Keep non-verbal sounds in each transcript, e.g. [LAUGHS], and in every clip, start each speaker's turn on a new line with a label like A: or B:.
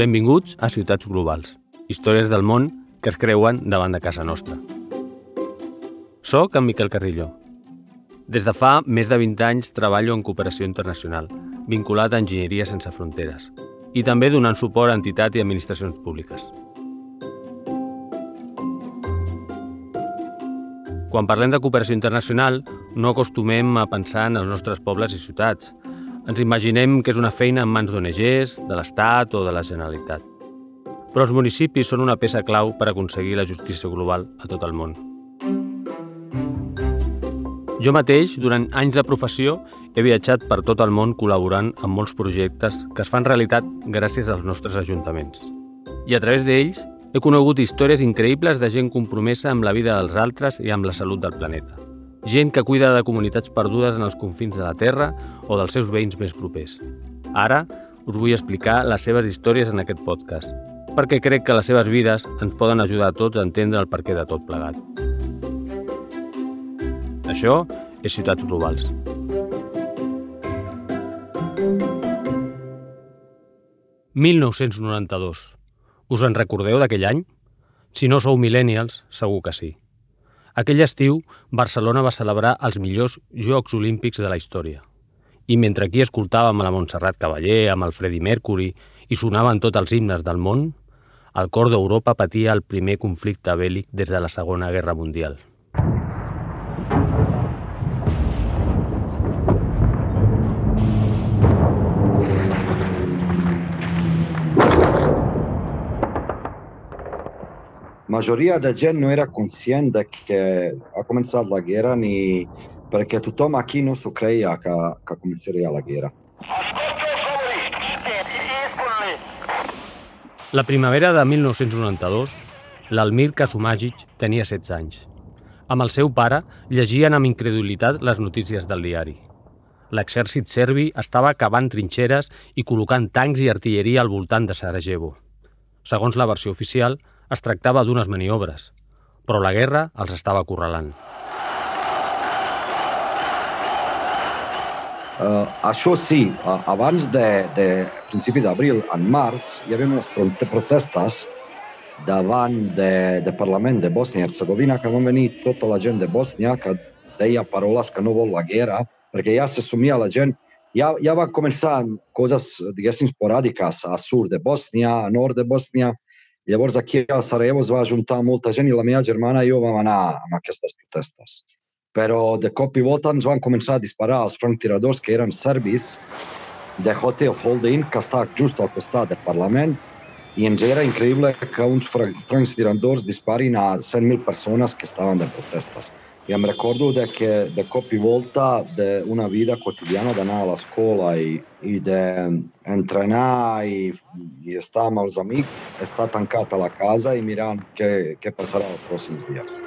A: Benvinguts a Ciutats Globals, històries del món que es creuen davant de casa nostra. Soc en Miquel Carrillo. Des de fa més de 20 anys treballo en cooperació internacional, vinculat a Enginyeria Sense Fronteres, i també donant suport a entitats i administracions públiques. Quan parlem de cooperació internacional, no acostumem a pensar en els nostres pobles i ciutats. Ens imaginem que és una feina en mans d'ONGs, de l'Estat o de la Generalitat. Però els municipis són una peça clau per aconseguir la justícia global a tot el món. Jo mateix, durant anys de professió, he viatjat per tot el món col·laborant amb molts projectes que es fan realitat gràcies als nostres ajuntaments. I a través d'ells he conegut històries increïbles de gent compromesa amb la vida dels altres i amb la salut del planeta. Gent que cuida de comunitats perdudes en els confins de la Terra o dels seus veïns més propers. Ara us vull explicar les seves històries en aquest podcast, perquè crec que les seves vides ens poden ajudar a tots a entendre el perquè de tot plegat. Això és Ciutats Globals. «1992. Us en recordeu d'aquell any? Si no sou millennials, segur que sí. Aquell estiu, Barcelona va celebrar els millors Jocs Olímpics de la història. I mentre aquí escoltàvem a la Montserrat Cavaller, amb el Freddie Mercury, i sonaven tots els himnes del món, el cor d'Europa patia el primer conflicte bèl·lic des de la Segona Guerra Mundial.
B: Majoria de gent no era conscient de que ha començat la guerra ni perquè tothom aquí no s'ho creia que, que començaria la guerra.
A: La primavera de 1992, l'Almir Kasumagic tenia 16 anys. Amb el seu pare llegien amb incredulitat les notícies del diari. L'exèrcit serbi estava cavant trinxeres i col·locant tancs i artilleria al voltant de Sarajevo. Segons la versió oficial, es tractava d'unes maniobres, però la guerra els estava acorralant.
B: Uh, això sí, uh, abans de, de principi d'abril, en març, hi havia unes protestes davant de, de Parlament de Bòsnia i Herzegovina que van venir tota la gent de Bòsnia que deia paroles que no vol la guerra, perquè ja s'assumia la gent, ja, ja va començar coses, diguéssim, esporàdiques a sud de Bòsnia, a nord de Bòsnia, Llavors aquí a Sarajevo es va juntar molta gent i la meva germana i jo vam anar a aquestes protestes. Però de cop i volta ens van començar a disparar els franctiradors que eren serbis de Hotel Holding, que està just al costat del Parlament, i ens era increïble que uns franctiradors disparin a 100.000 persones que estaven de protestes. I em recordo de que de cop i volta d'una vida quotidiana d'anar a l'escola i, i d'entrenar i, i estar amb els amics, estar tancat a la casa i mirant què, què passarà els pròxims dies.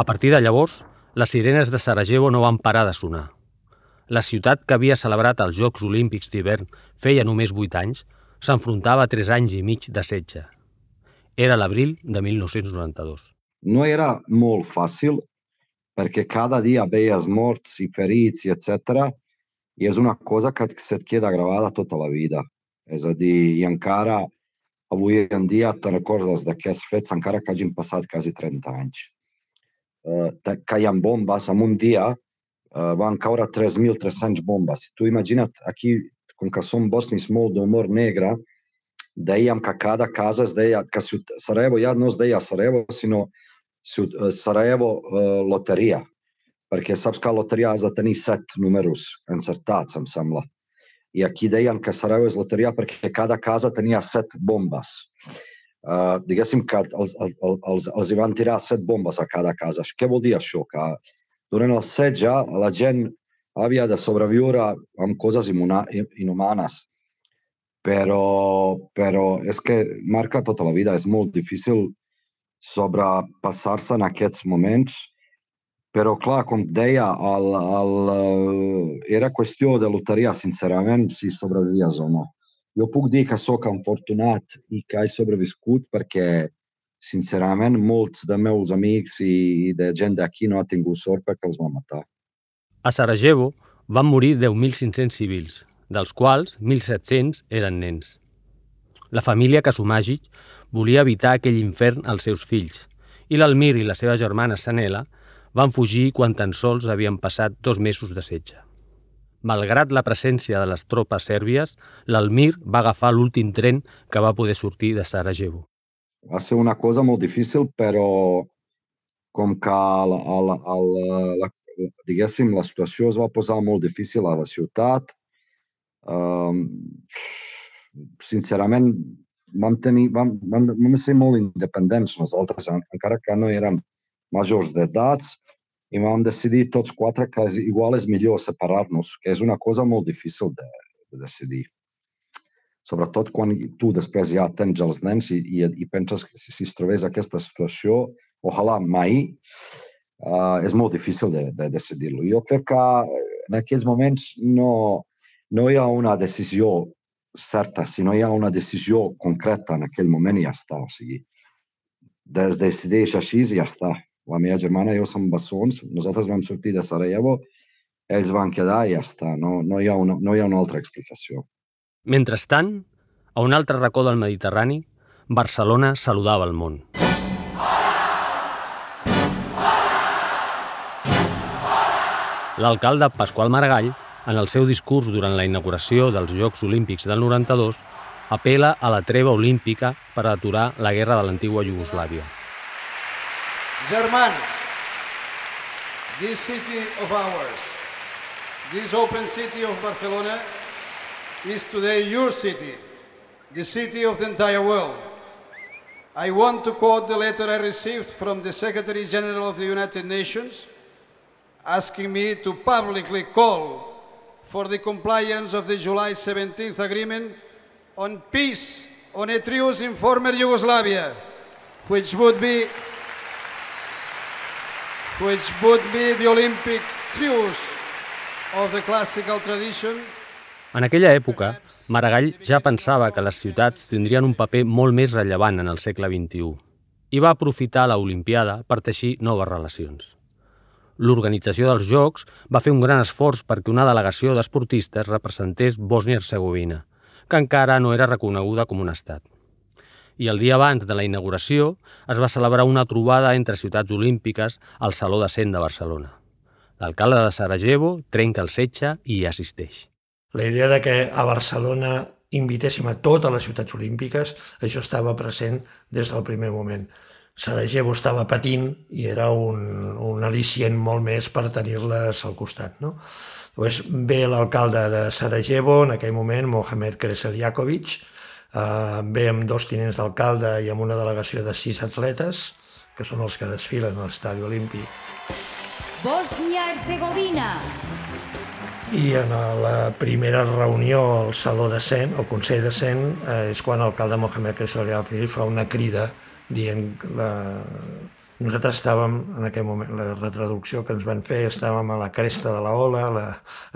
A: A partir de llavors, les sirenes de Sarajevo no van parar de sonar. La ciutat que havia celebrat els Jocs Olímpics d'hivern feia només 8 anys s'enfrontava a 3 anys i mig de setge. Era l'abril de 1992.
B: No era molt fàcil perquè cada dia veies morts i ferits i etc. I és una cosa que se't queda gravada tota la vida. És a dir, i encara avui en dia te recordes d'aquests fets encara que hagin passat quasi 30 anys. Uh, caien bombes en un dia van caure 3.300 bombes. Tu imagina't, aquí, com que som bosnis molt d'humor negre, dèiem que cada casa es deia, que Sarajevo ja no es deia Sarajevo, sinó Sarajevo uh, Loteria, perquè saps que a loteria has de tenir set números encertats, em sembla. I aquí deien que Sarajevo és loteria perquè cada casa tenia set bombes. Uh, diguéssim que els, els, els, els hi van tirar set bombes a cada casa. Què vol dir això? Que durant el setge la gent havia de sobreviure amb coses inhumanes. Però, però és que marca tota la vida, és molt difícil sobrepassar-se en aquests moments, però clar, com deia, el, el, era qüestió de loteria, sincerament, si sobrevivies o no. Jo puc dir que sóc afortunat i que he sobreviscut perquè sincerament, molts de meus amics i de gent d'aquí no ha tingut sort perquè els va matar.
A: A Sarajevo van morir 10.500 civils, dels quals 1.700 eren nens. La família Kasumagic volia evitar aquell infern als seus fills i l'Almir i la seva germana Sanela van fugir quan tan sols havien passat dos mesos de setge. Malgrat la presència de les tropes sèrbies, l'Almir va agafar l'últim tren que va poder sortir de Sarajevo.
B: Va ser una cosa molt difícil, però com que la, la, la, la, diguéssim, la situació es va posar molt difícil a la ciutat, um, sincerament vam, tenir, vam, vam, vam ser molt independents nosaltres, encara que no érem majors d'edats, i vam decidir tots quatre que és, igual és millor separar-nos, que és una cosa molt difícil de, de decidir. Sobretot quan tu després ja tens els nens i, i, i penses que si, si es trobés aquesta situació, ojalà mai, uh, és molt difícil de, de decidir-lo. Jo crec que en aquests moments no, no hi ha una decisió certa, si no hi ha una decisió concreta en aquell moment ja està. O sigui, des decideix així i ja està la meva germana i jo som bessons, nosaltres vam sortir de Sarajevo, ells van quedar i ja està, no, no, hi, ha una, no hi ha una altra explicació.
A: Mentrestant, a un altre racó del Mediterrani, Barcelona saludava el món. L'alcalde Pasqual Maragall, en el seu discurs durant la inauguració dels Jocs Olímpics del 92, apela a la treva olímpica per aturar la guerra de l'antigua Iugoslàvia.
C: Germans, this city of ours, this open city of Barcelona, is today your city, the city of the entire world. I want to quote the letter I received from the Secretary General of the United Nations asking me to publicly call for the compliance of the July 17th agreement on peace on a truce in former Yugoslavia, which would be which would be the Olympic truce of the classical tradition.
A: En aquella època, Maragall ja pensava que les ciutats tindrien un paper molt més rellevant en el segle XXI i va aprofitar la Olimpiada per teixir noves relacions. L'organització dels Jocs va fer un gran esforç perquè una delegació d'esportistes representés Bòsnia-Herzegovina, que encara no era reconeguda com un estat i el dia abans de la inauguració es va celebrar una trobada entre ciutats olímpiques al Saló de Cent de Barcelona. L'alcalde de Sarajevo trenca el setge i hi assisteix.
D: La idea de que a Barcelona invitéssim a totes les ciutats olímpiques, això estava present des del primer moment. Sarajevo estava patint i era un, un al·licient molt més per tenir-les al costat. No? Pues ve l'alcalde de Sarajevo, en aquell moment, Mohamed Kreseljakovic, eh, ve amb dos tinents d'alcalde i amb una delegació de sis atletes, que són els que desfilen a l'estadi olímpic.
E: Bòsnia-Herzegovina.
D: I en la primera reunió al Saló de Cent, el Consell de Cent, eh, és quan l'alcalde Mohamed Kresoliafi fa una crida dient la, nosaltres estàvem, en aquell moment, la, la que ens van fer, estàvem a la cresta de la ola, la,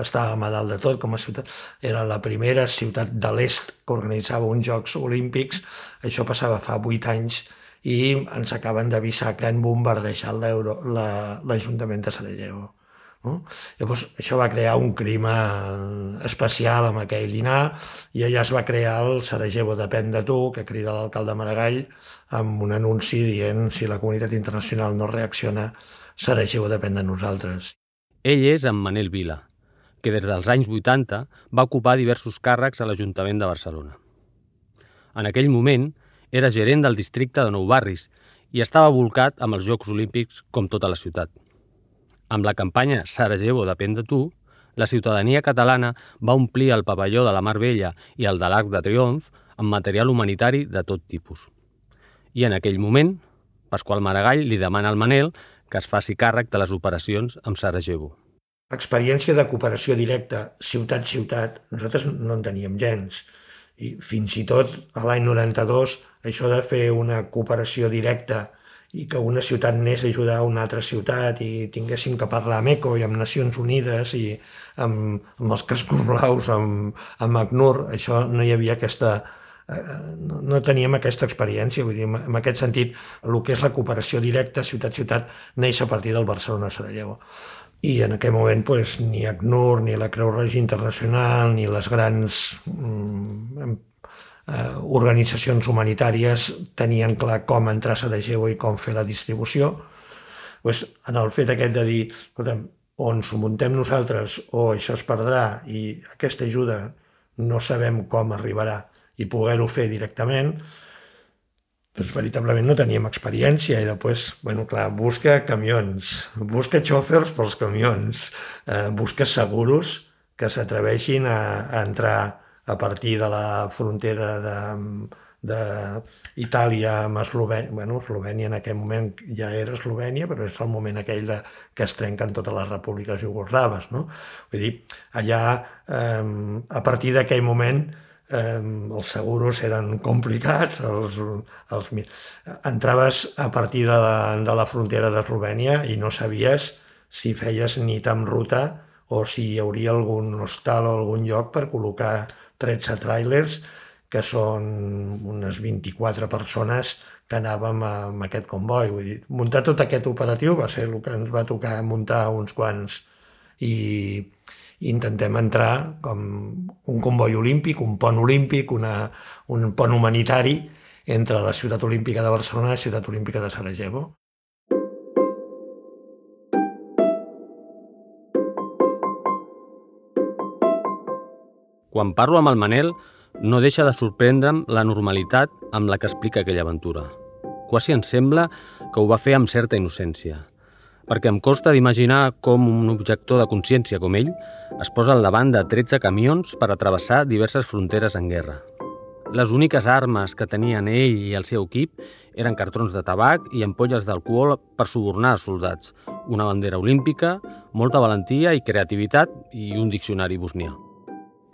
D: estàvem a dalt de tot com a ciutat. Era la primera ciutat de l'est que organitzava uns Jocs Olímpics. Això passava fa vuit anys i ens acaben d'avisar que han bombardejat l'Ajuntament la, de Sarajevo. No? Llavors, això va crear un clima especial amb aquell dinar i allà es va crear el Sarajevo depèn de tu, que crida l'alcalde Maragall, amb un anunci dient si la comunitat internacional no reacciona, Sarajevo depèn de nosaltres.
A: Ell és en Manel Vila, que des dels anys 80 va ocupar diversos càrrecs a l'Ajuntament de Barcelona. En aquell moment era gerent del districte de Nou Barris i estava volcat amb els Jocs Olímpics com tota la ciutat. Amb la campanya Sarajevo depèn de tu, la ciutadania catalana va omplir el pavelló de la Mar Vella i el de l'Arc de Triomf amb material humanitari de tot tipus i en aquell moment Pasqual Maragall li demana al Manel que es faci càrrec de les operacions amb Sarajevo.
D: Experiència de cooperació directa, ciutat-ciutat, nosaltres no en teníem gens. I fins i tot a l'any 92 això de fer una cooperació directa i que una ciutat anés a ajudar una altra ciutat i tinguéssim que parlar amb ECO i amb Nacions Unides i amb, amb els cascos [LAUGHS] blaus, amb, amb ACNUR, això no hi havia aquesta, eh, no, teníem aquesta experiència, vull dir, en aquest sentit, el que és la cooperació directa ciutat-ciutat neix a partir del Barcelona-Sarajevo. I en aquell moment pues, ni ACNUR, ni la Creu Roja Internacional, ni les grans mm, eh, organitzacions humanitàries tenien clar com entrar a Sarajevo i com fer la distribució. Pues, en el fet aquest de dir, escolta'm, on s'ho muntem nosaltres o això es perdrà i aquesta ajuda no sabem com arribarà i poder-ho fer directament, doncs veritablement no teníem experiència i després, bueno, clar, busca camions, busca xòfers pels camions, eh, busca seguros que s'atreveixin a, a entrar a partir de la frontera de, de Itàlia amb Eslovènia, bueno, Eslovènia en aquell moment ja era Eslovènia, però és el moment aquell de, que es trenquen totes les repúbliques jugoslaves, no? Vull dir, allà, eh, a partir d'aquell moment, eh, els seguros eren complicats, els, els, entraves a partir de la, de la frontera d'Eslovènia i no sabies si feies nit amb ruta o si hi hauria algun hostal o algun lloc per col·locar 13 trailers que són unes 24 persones que anàvem amb aquest comboi. Vull dir, muntar tot aquest operatiu va ser el que ens va tocar muntar uns quants i, i intentem entrar com un comboi olímpic, un pont olímpic, una, un pont humanitari entre la ciutat olímpica de Barcelona i la ciutat olímpica de Sarajevo.
A: Quan parlo amb el Manel, no deixa de sorprendre'm la normalitat amb la que explica aquella aventura. Quasi em sembla que ho va fer amb certa innocència, perquè em costa d'imaginar com un objector de consciència com ell es posa al davant de 13 camions per atravessar diverses fronteres en guerra. Les úniques armes que tenien ell i el seu equip eren cartrons de tabac i ampolles d'alcohol per subornar els soldats, una bandera olímpica, molta valentia i creativitat i un diccionari bosnià.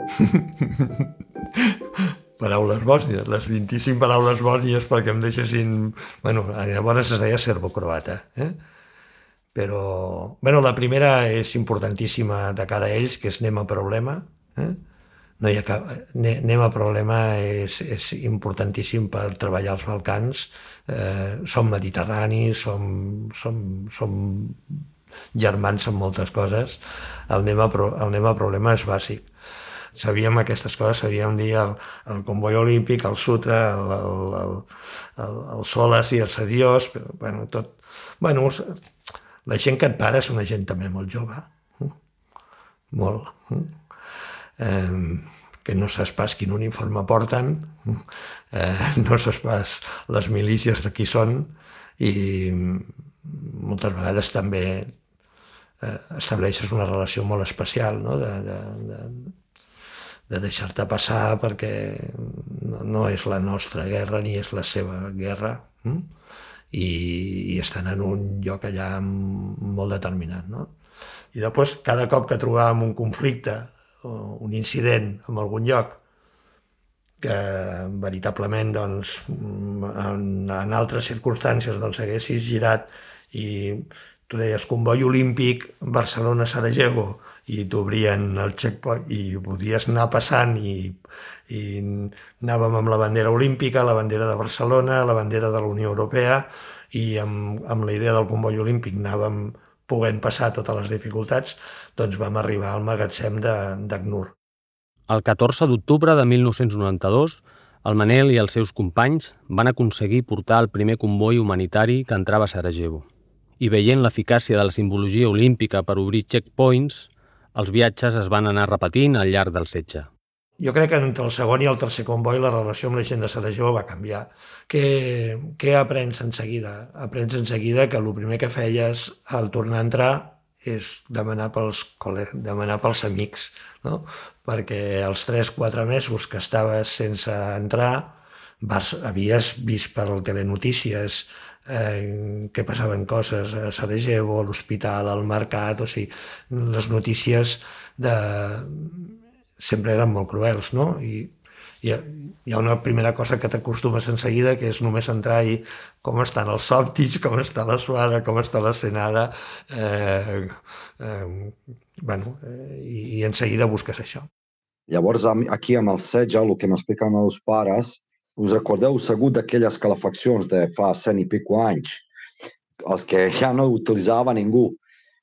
A: [LAUGHS]
D: paraules bòsnies, les 25 paraules bòsnies perquè em deixessin... Bueno, llavors es deia serbo-croata, eh? Però, bueno, la primera és importantíssima de cara a ells, que és anem a problema. Eh? No hi ha cap... A problema és, és importantíssim per treballar als Balcans. Eh, som mediterranis, som, som, som germans en moltes coses. El anem a, el anem a problema és bàsic sabíem aquestes coses, sabíem dir el, el comboi olímpic, el sutra, el, el, el, el, el soles i els adiós, però bueno, tot... Bueno, la gent que et para és una gent també molt jove, eh? molt. Eh, que no saps pas quin uniforme porten, eh, no saps pas les milícies de qui són i moltes vegades també eh, estableixes una relació molt especial no? de, de, de, de deixar-te passar perquè no, no és la nostra guerra ni és la seva guerra hm? I, i estan en un lloc allà molt determinat. No? I després, cada cop que trobàvem un conflicte o un incident en algun lloc que veritablement doncs, en, en altres circumstàncies doncs, haguessis girat i tu deies comboi olímpic Barcelona-Sarajevo i t'obrien el checkpoint i podies anar passant i, i anàvem amb la bandera olímpica, la bandera de Barcelona, la bandera de la Unió Europea i amb, amb la idea del comboi olímpic anàvem podent passar totes les dificultats, doncs vam arribar al magatzem d'ACNUR.
A: El 14 d'octubre de 1992, el Manel i els seus companys van aconseguir portar el primer comboi humanitari que entrava a Sarajevo. I veient l'eficàcia de la simbologia olímpica per obrir checkpoints, els viatges es van anar repetint al llarg del setge.
D: Jo crec que entre el segon i el tercer comboi la relació amb la gent de Sarajevo va canviar. Què, què aprens en seguida? Aprens en seguida que el primer que feies al tornar a entrar és demanar pels, demanar pels amics, no? perquè els 3-4 mesos que estaves sense entrar vas, havies vist per telenotícies eh, que passaven coses a Sarajevo, a l'hospital, al mercat, o sigui, les notícies de... sempre eren molt cruels, no? I hi ha, hi ha una primera cosa que t'acostumes en seguida, que és només entrar i com estan els sòptics, com està la suada, com està la senada, eh, eh, bueno, eh, i, i en seguida busques això.
B: Llavors, aquí amb el setge, el que m'expliquen els pares, us recordeu segur d'aquelles calefaccions de fa cent i pico anys, els que ja no utilitzava ningú.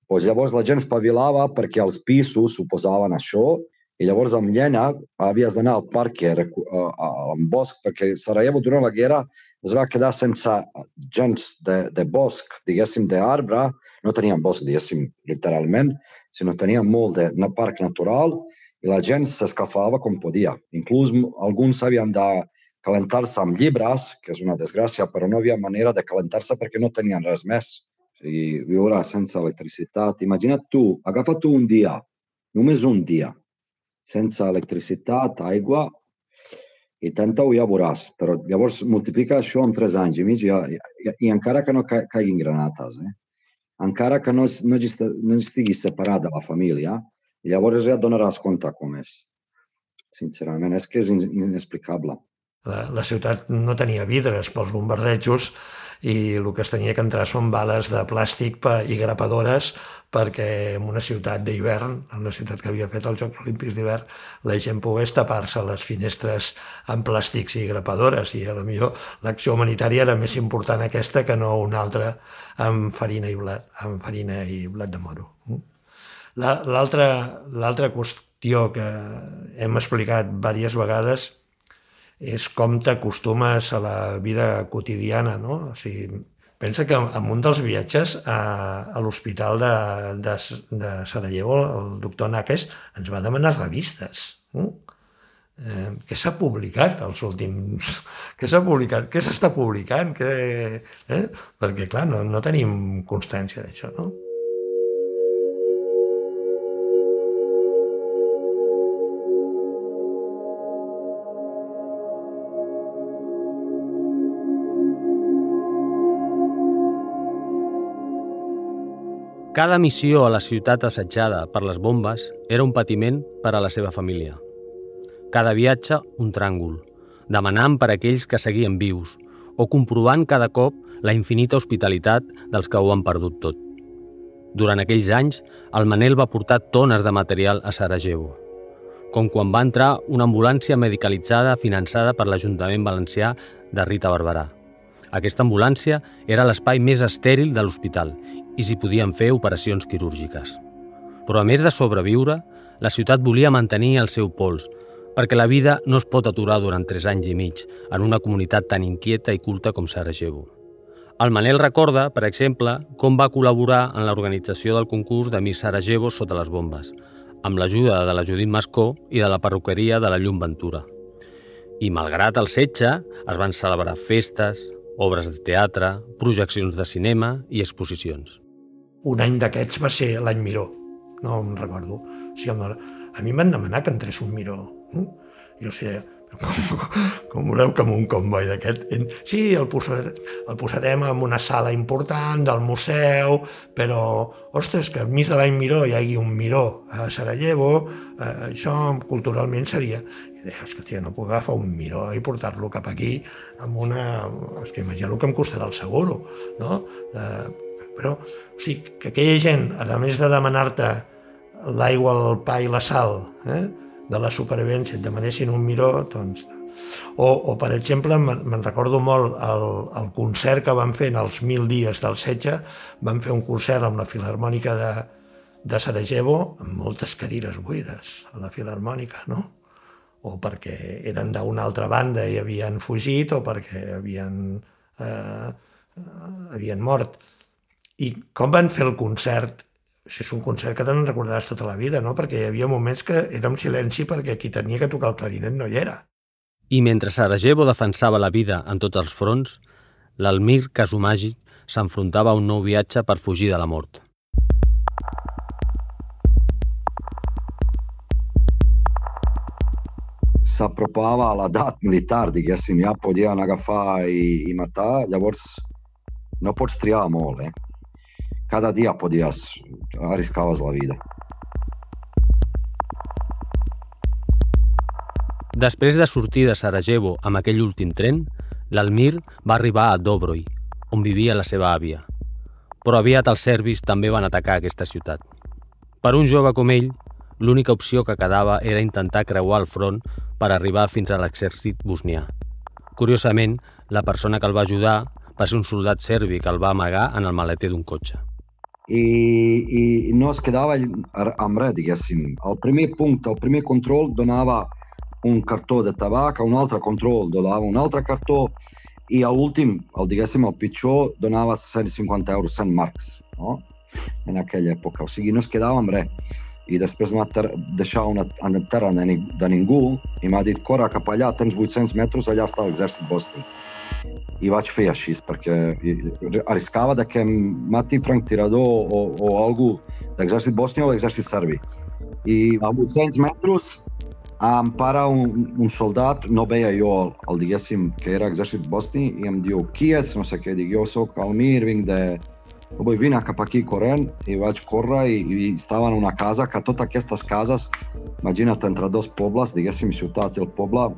B: Pues llavors la gent espavilava perquè els pisos suposaven això i llavors amb llena havies d'anar al parc, al bosc, perquè Sarajevo durant la guerra es va quedar sense gens de, de bosc, diguéssim, d'arbre, no tenien bosc, diguéssim, literalment, sinó tenien molt de no parc natural i la gent s'escalfava com podia. Inclús alguns havien de calentar-se amb llibres, que és una desgràcia, però no havia manera de calentar-se perquè no tenien res més. O sigui, viure sense electricitat. Imagina't tu, agafa tu un dia, només un dia, sense electricitat, aigua, i tenta-ho ja veuràs. Però llavors multiplica això amb tres anys i mig i, i, i encara que no ca caiguin granates, eh? encara que no, no, no estiguis separat de la família, llavors ja et donaràs compte com és. Sincerament, és que és inexplicable.
D: La, la ciutat no tenia vidres pels bombardejos i el que es tenia que entrar són bales de plàstic i grapadores perquè en una ciutat d'hivern, en una ciutat que havia fet els Jocs Olímpics d'hivern, la gent pogués tapar-se les finestres amb plàstics i grapadores i a lo millor l'acció humanitària era més important aquesta que no una altra amb farina i blat, amb farina i blat de moro. L'altra qüestió que hem explicat diverses vegades és com t'acostumes a la vida quotidiana, no? O sigui, Pensa que en un dels viatges a, a l'hospital de, de, de Sarajevo, el doctor Nakes ens va demanar revistes. No? Eh, què s'ha publicat els últims... [LAUGHS] Què s'ha publicat? Què s'està publicant? Què, eh? Perquè, clar, no, no tenim constància d'això, no?
A: Cada missió a la ciutat assetjada per les bombes era un patiment per a la seva família. Cada viatge, un tràngol, demanant per aquells que seguien vius o comprovant cada cop la infinita hospitalitat dels que ho han perdut tot. Durant aquells anys, el Manel va portar tones de material a Sarajevo, com quan va entrar una ambulància medicalitzada finançada per l'Ajuntament Valencià de Rita Barberà. Aquesta ambulància era l'espai més estèril de l'hospital i s'hi podien fer operacions quirúrgiques. Però a més de sobreviure, la ciutat volia mantenir el seu pols, perquè la vida no es pot aturar durant tres anys i mig en una comunitat tan inquieta i culta com Sarajevo. El Manel recorda, per exemple, com va col·laborar en l'organització del concurs de Miss Sarajevo sota les bombes, amb l'ajuda de la Judit Mascó i de la perruqueria de la Llum Ventura. I malgrat el setge, es van celebrar festes, obres de teatre, projeccions de cinema i exposicions
D: un any d'aquests va ser l'any Miró, no em recordo. Si el, a mi em van demanar que entrés un Miró. No? Jo sé, com, com voleu que amb un comboi d'aquest... Sí, el, posar, el posarem en una sala important del museu, però, ostres, que enmig de l'any Miró hi hagi un Miró a Sarajevo, eh, això culturalment seria... És que tia, no puc agafar un Miró i portar-lo cap aquí amb una... És que imagina el que em costarà el seguro, no? Eh, però, o sigui, que aquella gent, a més de demanar-te l'aigua, el pa i la sal eh, de la supervivència, et demanessin un miró, doncs... O, o per exemple, me'n recordo molt el, el concert que van fer en els mil dies del setge, van fer un concert amb la Filarmònica de, de Sarajevo amb moltes cadires buides a la Filarmònica, no? O perquè eren d'una altra banda i havien fugit o perquè havien, eh, havien mort. I com van fer el concert? Si és un concert que te'n recordaràs tota la vida, no? Perquè hi havia moments que era un silenci perquè qui tenia que tocar el clarinet no hi era.
A: I mentre Sarajevo defensava la vida en tots els fronts, l'Almir Kazumagi s'enfrontava a un nou viatge per fugir de la mort.
B: S'apropava a l'edat militar, diguéssim, ja podien agafar i, i matar, llavors no pots triar molt, eh? cada dia podies, arriscaves la vida.
A: Després de sortir de Sarajevo amb aquell últim tren, l'Almir va arribar a Dobroi, on vivia la seva àvia. Però aviat els serbis també van atacar aquesta ciutat. Per un jove com ell, l'única opció que quedava era intentar creuar el front per arribar fins a l'exèrcit bosnià. Curiosament, la persona que el va ajudar va ser un soldat serbi que el va amagar en el maleter d'un cotxe.
B: I, i no es quedava amb res, diguéssim. El primer punt, el primer control donava un cartó de tabac, un altre control donava un altre cartó i a l'últim, el diguéssim, el pitjor, donava 150 euros, 100 marcs, no? en aquella època. O sigui, no es quedava amb res. I després m'ha deixat una, en terra de, ningú i m'ha dit, corre cap allà, tens 800 metres, allà està l'exèrcit bosni. I vaig fer així, perquè arriscava de que em mati franctirador o, o algú d'exèrcit bosni o l'exèrcit serbi. I a 800 metres em para un, un soldat, no veia jo el, el diguéssim que era exèrcit bosni, i em diu, qui ets? No sé què, dic, jo sóc Almir, vinc de... Vull vine cap aquí corrent i vaig córrer i, i estava en una casa que totes aquestes cases, imagina't, entre dos pobles, diguéssim, ciutat i el poble,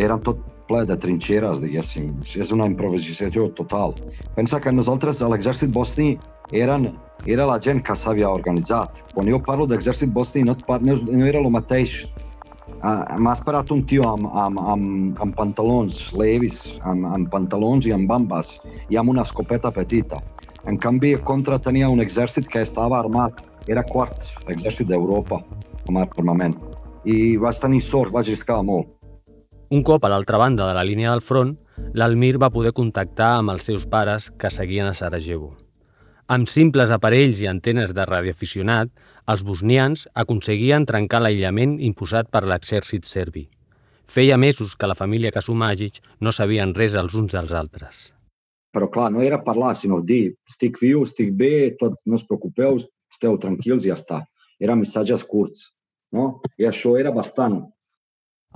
B: eren tot ple de trinxeres, diguéssim. És una improvisació total. Pensa que nosaltres, a l'exèrcit bosni, eren, era la gent que s'havia organitzat. Quan jo parlo d'exèrcit bosni, no, no, no era el mateix Uh, M'ha esperat un tio amb, amb, amb, amb pantalons levis, amb, amb pantalons i amb bambes, i amb una escopeta petita. En canvi, contra tenia un exèrcit que estava armat. Era quart exèrcit d'Europa com a armament. I vaig tenir sort, vaig riscar molt.
A: Un cop a l'altra banda de la línia del front, l'Almir va poder contactar amb els seus pares que seguien a Sarajevo. Amb simples aparells i antenes de radioaficionat, els bosnians aconseguien trencar l'aïllament imposat per l'exèrcit serbi. Feia mesos que la família Kasumagic no sabien res els uns dels altres.
B: Però clar, no era parlar, sinó dir estic viu, estic bé, tot, no us preocupeu, esteu tranquils i ja està. Eren missatges curts, no? I això era bastant.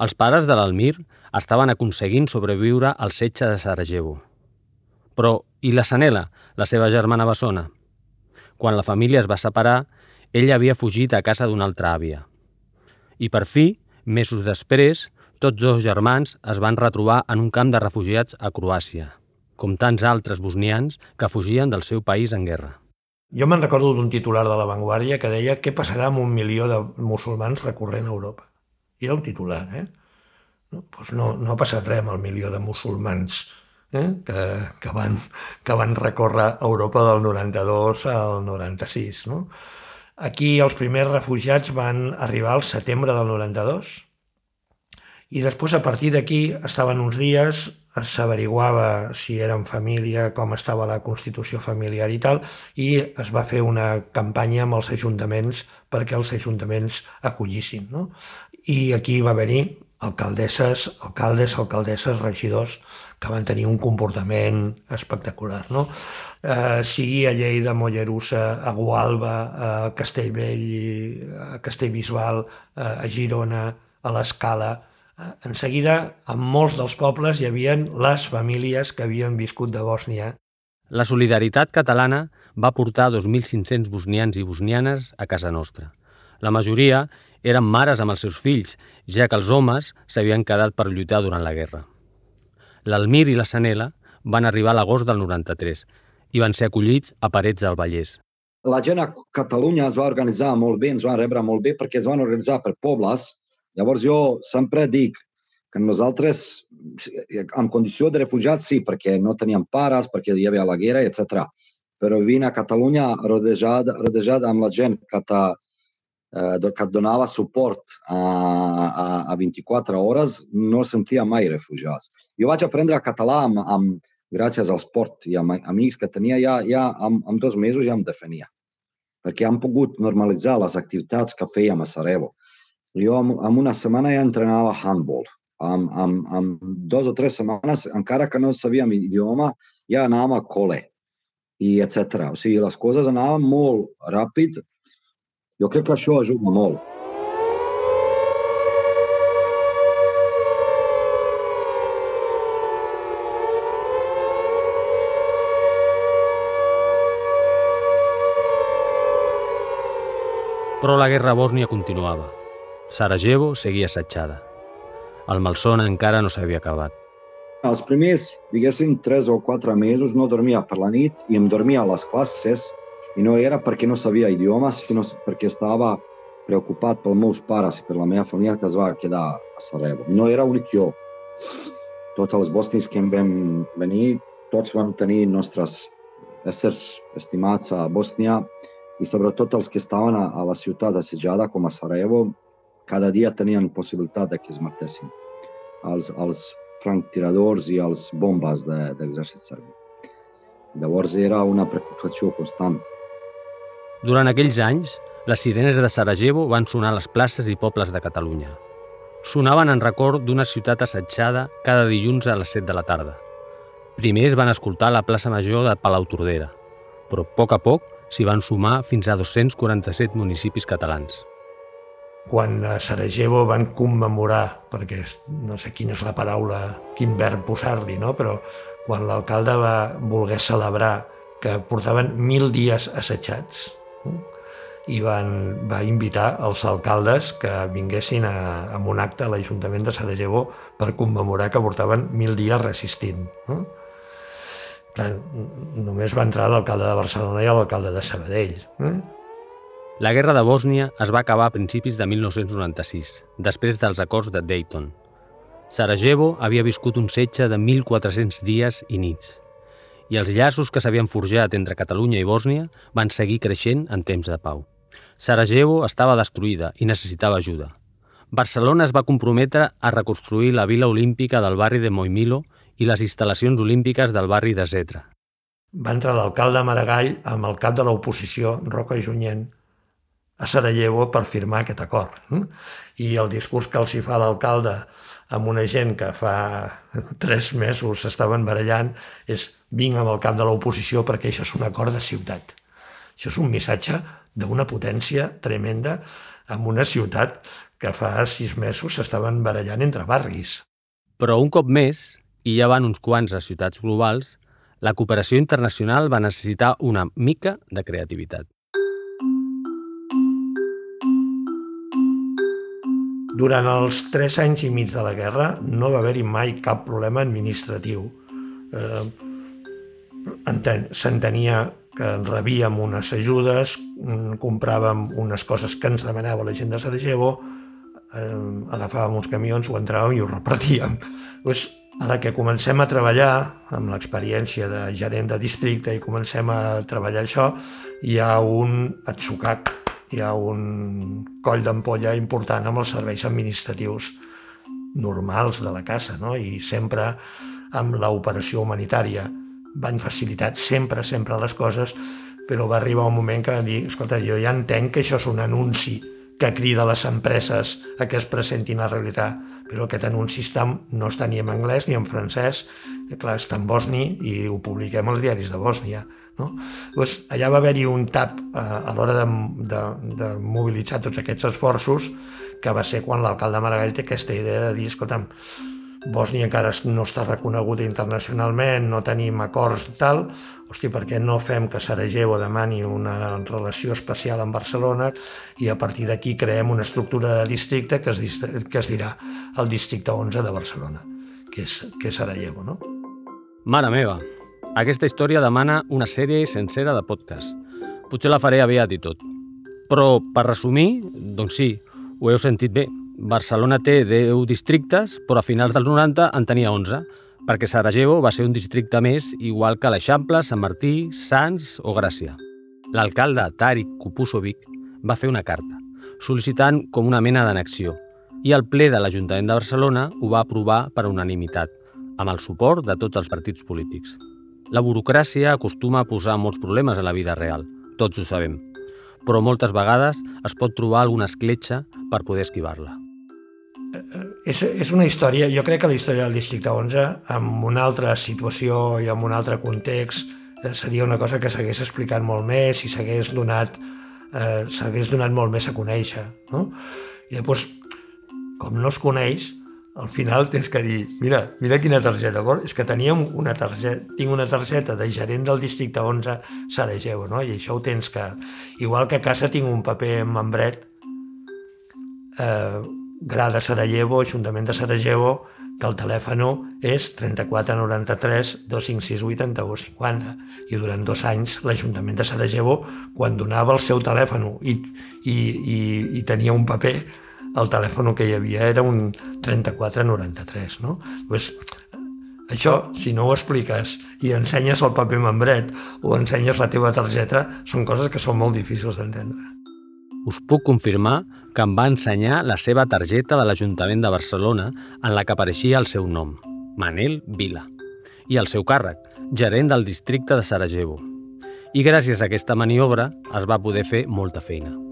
A: Els pares de l'Almir estaven aconseguint sobreviure al setge de Sarajevo. Però, i la Sanela, la seva germana bessona? Quan la família es va separar, ella havia fugit a casa d'una altra àvia. I per fi, mesos després, tots dos germans es van retrobar en un camp de refugiats a Croàcia, com tants altres bosnians que fugien del seu país en guerra.
D: Jo me'n recordo d'un titular de La Vanguardia que deia què passarà amb un milió de musulmans recorrent a Europa. I era un titular, eh? No, doncs no, no ha passat res amb el milió de musulmans eh? que, que, van, que van recórrer Europa del 92 al 96. No? Aquí els primers refugiats van arribar al setembre del 92 i després a partir d'aquí estaven uns dies, s'averiguava si eren família, com estava la constitució familiar i tal, i es va fer una campanya amb els ajuntaments perquè els ajuntaments acollissin. No? I aquí va venir alcaldesses, alcaldes, alcaldesses, regidors, que van tenir un comportament espectacular. No? eh, sigui a Lleida, Mollerussa, a Gualba, a Castellvell, a Castellbisbal, a Girona, a l'Escala. En seguida, en molts dels pobles hi havien les famílies que havien viscut de Bòsnia.
A: La solidaritat catalana va portar 2.500 bosnians i bosnianes a casa nostra. La majoria eren mares amb els seus fills, ja que els homes s'havien quedat per lluitar durant la guerra. L'Almir i la Sanela van arribar a l'agost del 93 i van ser acollits a Parets del Vallès.
B: La gent a Catalunya es va organitzar molt bé, ens van rebre molt bé perquè es van organitzar per pobles. Llavors jo sempre dic que nosaltres, en condició de refugiats, sí, perquè no teníem pares, perquè hi havia la guerra, etc. Però vine a Catalunya rodejat, rodejat amb la gent que, ta, eh, que donava suport a, a, a 24 hores, no sentia mai refugiats. Jo vaig aprendre català amb, amb, gràcies al sport i amb amics que tenia, ja, ja en, en dos mesos ja em defenia. Perquè han pogut normalitzar les activitats que fèiem a Sarajevo. Jo en una setmana ja entrenava handball. En, en, en dos o tres setmanes, encara que no sabíem idioma, ja anàvem a col·le i etc. O sigui, les coses anaven molt ràpid. Jo crec que això ajuda molt.
A: Però la guerra a Bòsnia continuava. Sarajevo seguia assetjada. El malson encara no s'havia acabat.
B: Els primers, diguéssim, tres o quatre mesos no dormia per la nit i em dormia a les classes i no era perquè no sabia idiomes, sinó perquè estava preocupat pels meus pares i per la meva família que es va quedar a Sarajevo. No era únic jo. Tots els bosnis que em vam venir, tots vam tenir nostres éssers estimats a Bòsnia i sobretot els que estaven a, la ciutat assetjada com a Sarajevo, cada dia tenien possibilitat de que es matessin els, els franctiradors i els bombes de, de l'exèrcit serbi. Llavors era una preocupació constant.
A: Durant aquells anys, les sirenes de Sarajevo van sonar a les places i pobles de Catalunya. Sonaven en record d'una ciutat assetjada cada dilluns a les 7 de la tarda. Primer es van escoltar a la plaça Major de Palau Tordera, però a poc a poc s'hi van sumar fins a 247 municipis catalans
D: quan a Sarajevo van commemorar, perquè no sé quina és la paraula, quin verb posar-li, no? però quan l'alcalde va voler celebrar que portaven mil dies assetjats no? i van, va invitar els alcaldes que vinguessin a, a un acte a l'Ajuntament de Sarajevo per commemorar que portaven mil dies resistint. No? Clar, només va entrar l'alcalde de Barcelona i l'alcalde de Sabadell. Eh?
A: La guerra de Bòsnia es va acabar a principis de 1996, després dels acords de Dayton. Sarajevo havia viscut un setge de 1.400 dies i nits, i els llaços que s'havien forjat entre Catalunya i Bòsnia van seguir creixent en temps de pau. Sarajevo estava destruïda i necessitava ajuda. Barcelona es va comprometre a reconstruir la vila olímpica del barri de Moimilo i les instal·lacions olímpiques del barri de Zetra.
D: Va entrar l'alcalde Maragall amb el cap de l'oposició, Roca Junyent, a Sarajevo per firmar aquest acord. I el discurs que els hi fa l'alcalde amb una gent que fa [LAUGHS] tres mesos s'estaven barallant és vinc amb el cap de l'oposició perquè això és un acord de ciutat. Això és un missatge d'una potència tremenda en una ciutat que fa sis mesos s'estaven barallant entre barris.
A: Però un cop més, i ja van uns quants a ciutats globals, la cooperació internacional va necessitar una mica de creativitat.
D: Durant els tres anys i mig de la guerra no va haver-hi mai cap problema administratiu. Eh, S'entenia que rebíem unes ajudes, mm, compràvem unes coses que ens demanava la gent de Sarajevo, eh, agafàvem uns camions, ho entràvem i ho repartíem. Pues, a la que comencem a treballar, amb l'experiència de gerent de districte i comencem a treballar això, hi ha un atsucac hi ha un coll d'ampolla important amb els serveis administratius normals de la casa, no? i sempre amb l'operació humanitària van facilitar sempre, sempre les coses, però va arribar un moment que va dir, escolta, jo ja entenc que això és un anunci que crida les empreses a que es presentin a realitat, però aquest anunci està, no està ni en anglès ni en francès, clar, està en bosni i ho publiquem als diaris de Bòsnia. No? Llavors, allà va haver-hi un tap eh, a l'hora de, de, de mobilitzar tots aquests esforços, que va ser quan l'alcalde Maragall té aquesta idea de dir, escolta'm, Bòsnia encara no està reconeguda internacionalment, no tenim acords tal, hosti, per què no fem que Sarajevo demani una relació especial amb Barcelona i a partir d'aquí creem una estructura de districte que es, que es dirà el districte 11 de Barcelona, que és, que és Sarajevo, no?
A: Mare meva, aquesta història demana una sèrie sencera de podcast. Potser la faré aviat i tot. Però, per resumir, doncs sí, ho heu sentit bé. Barcelona té 10 districtes, però a finals dels 90 en tenia 11, perquè Sarajevo va ser un districte més igual que l'Eixample, Sant Martí, Sants o Gràcia. L'alcalde Tarik Kupusovic va fer una carta, sol·licitant com una mena d'annexió, i el ple de l'Ajuntament de Barcelona ho va aprovar per unanimitat, amb el suport de tots els partits polítics. La burocràcia acostuma a posar molts problemes a la vida real, tots ho sabem, però moltes vegades es pot trobar alguna escletxa per poder esquivar-la.
D: Eh, eh, és, és una història, jo crec que la història del districte 11, amb una altra situació i amb un altre context, eh, seria una cosa que s'hagués explicat molt més i s'hagués donat, eh, donat molt més a conèixer. No? I llavors, com no es coneix, al final tens que dir, mira, mira quina targeta, vol? és que teníem una targeta, tinc una targeta de gerent del districte 11 Sarajevo, no? i això ho tens que... Igual que a casa tinc un paper en membret, eh, Gra de Sarajevo, Ajuntament de Sarajevo, que el telèfon és 34 93 256 81 50 i durant dos anys l'Ajuntament de Sarajevo quan donava el seu telèfon i, i, i, i tenia un paper el telèfon que hi havia era un 3493 no? pues, això, si no ho expliques i ensenyes el paper membret o ensenyes la teva targeta, són coses que són molt difícils d'entendre.
A: Us puc confirmar que em va ensenyar la seva targeta de l'Ajuntament de Barcelona en la que apareixia el seu nom, Manel Vila, i el seu càrrec, gerent del districte de Sarajevo. I gràcies a aquesta maniobra es va poder fer molta feina.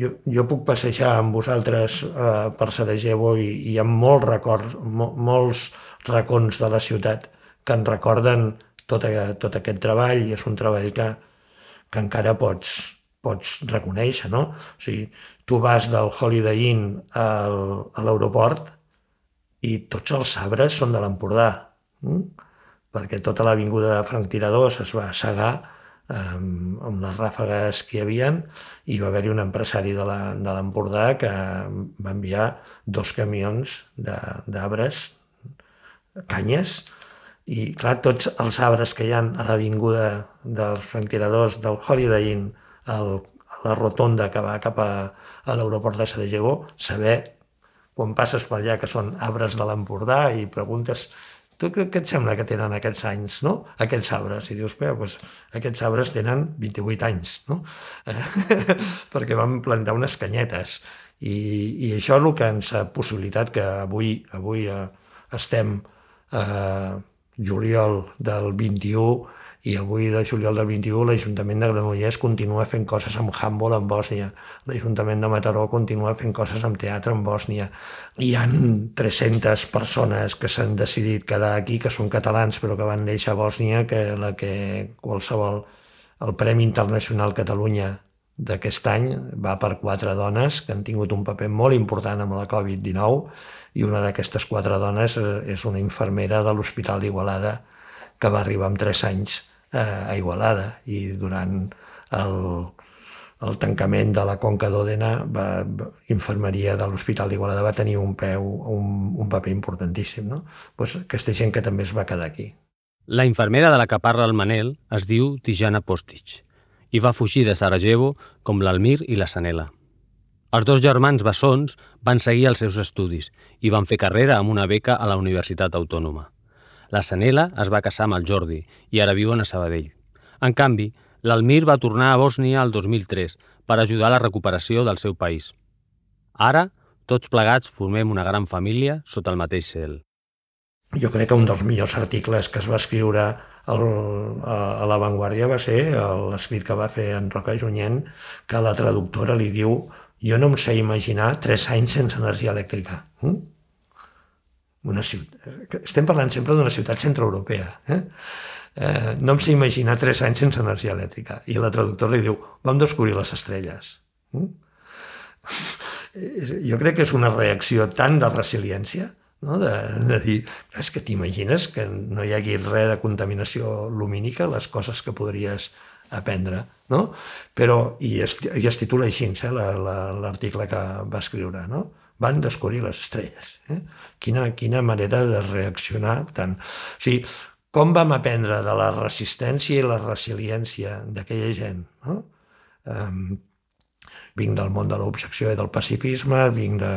D: Jo, jo puc passejar amb vosaltres eh, per Sarajevo i, i ha molts records, mo, molts racons de la ciutat que en recorden tot, tot aquest treball i és un treball que, que encara pots, pots reconèixer, no? O sigui, tu vas del Holiday Inn al, a l'aeroport i tots els arbres són de l'Empordà, hm? perquè tota l'avinguda de Franc Tiradors es va assegar amb, amb les ràfegues que hi havien i va haver-hi un empresari de l'Empordà que va enviar dos camions d'arbres, canyes, i, clar, tots els arbres que hi han a l'avinguda dels franquiradors del Holiday Inn, el, a la rotonda que va cap a, a l'aeroport de Sarajevo, saber quan passes per allà que són arbres de l'Empordà i preguntes tu què, et sembla que tenen aquests anys, no? Aquests arbres. I dius, bé, doncs, aquests arbres tenen 28 anys, no? [LAUGHS] Perquè vam plantar unes canyetes. I, I això és el que ens ha possibilitat que avui, avui eh, estem eh, juliol del 21 i avui de juliol del 21 l'Ajuntament de Granollers continua fent coses amb handball en Bòsnia, l'Ajuntament de Mataró continua fent coses amb teatre en Bòsnia. Hi han 300 persones que s'han decidit quedar aquí, que són catalans però que van néixer a Bòsnia, que la que qualsevol el Premi Internacional Catalunya d'aquest any va per quatre dones que han tingut un paper molt important amb la Covid-19 i una d'aquestes quatre dones eh, és una infermera de l'Hospital d'Igualada que va arribar amb tres anys eh, a Igualada i durant el, el tancament de la Conca d'Òdena, va, infermeria de l'Hospital d'Igualada va tenir un peu, un, un paper importantíssim. No? Pues aquesta gent que també es va quedar aquí.
A: La infermera de la que parla el Manel es diu Tijana Postic i va fugir de Sarajevo com l'Almir i la Sanela. Els dos germans bessons van seguir els seus estudis i van fer carrera amb una beca a la Universitat Autònoma. La Sanela es va casar amb el Jordi i ara viuen a Sabadell. En canvi, l'Almir va tornar a Bòsnia el 2003 per ajudar a la recuperació del seu país. Ara, tots plegats formem una gran família sota el mateix cel.
D: Jo crec que un dels millors articles que es va escriure el, a, a La Vanguardia va ser l'escrit que va fer en Roca Junyent, que la traductora li diu jo no em sé imaginar tres anys sense energia elèctrica. Mm? Una ciutat... Estem parlant sempre d'una ciutat centroeuropea. Eh? Eh, no em sé imaginar tres anys sense energia elèctrica. I la traductora li diu, vam descobrir les estrelles. Mm? [LAUGHS] Jo crec que és una reacció tan de resiliència, no? de, de dir, és que t'imagines que no hi hagi res de contaminació lumínica, les coses que podries aprendre, no? Però, i es, i es titula així, eh, l'article que va escriure, no? Van descobrir les estrelles. Eh? Quina, quina manera de reaccionar tant. O sigui, com vam aprendre de la resistència i la resiliència d'aquella gent, no? Um, vinc del món de l'objecció i del pacifisme, vinc de,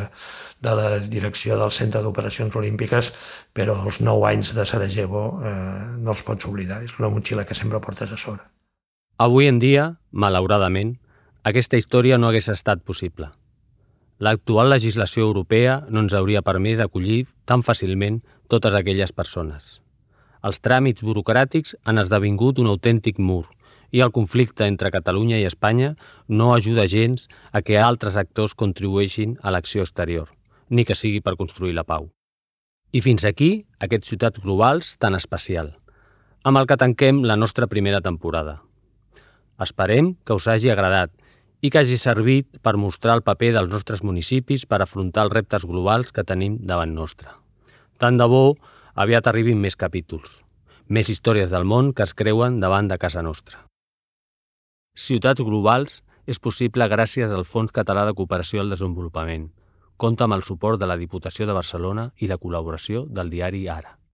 D: de la direcció del Centre d'Operacions Olímpiques, però els nou anys de Sarajevo eh, no els pots oblidar. És una motxilla que sempre portes a sobre.
A: Avui en dia, malauradament, aquesta història no hagués estat possible. L'actual legislació europea no ens hauria permès acollir tan fàcilment totes aquelles persones. Els tràmits burocràtics han esdevingut un autèntic mur i el conflicte entre Catalunya i Espanya no ajuda gens a que altres actors contribueixin a l'acció exterior, ni que sigui per construir la pau. I fins aquí aquests ciutats globals tan especial, amb el que tanquem la nostra primera temporada. Esperem que us hagi agradat i que hagi servit per mostrar el paper dels nostres municipis per afrontar els reptes globals que tenim davant nostre. Tant de bo aviat arribin més capítols, més històries del món que es creuen davant de casa nostra. Ciutats Globals és possible gràcies al Fons Català de Cooperació al Desenvolupament. Compta amb el suport de la Diputació de Barcelona i la col·laboració del diari Ara.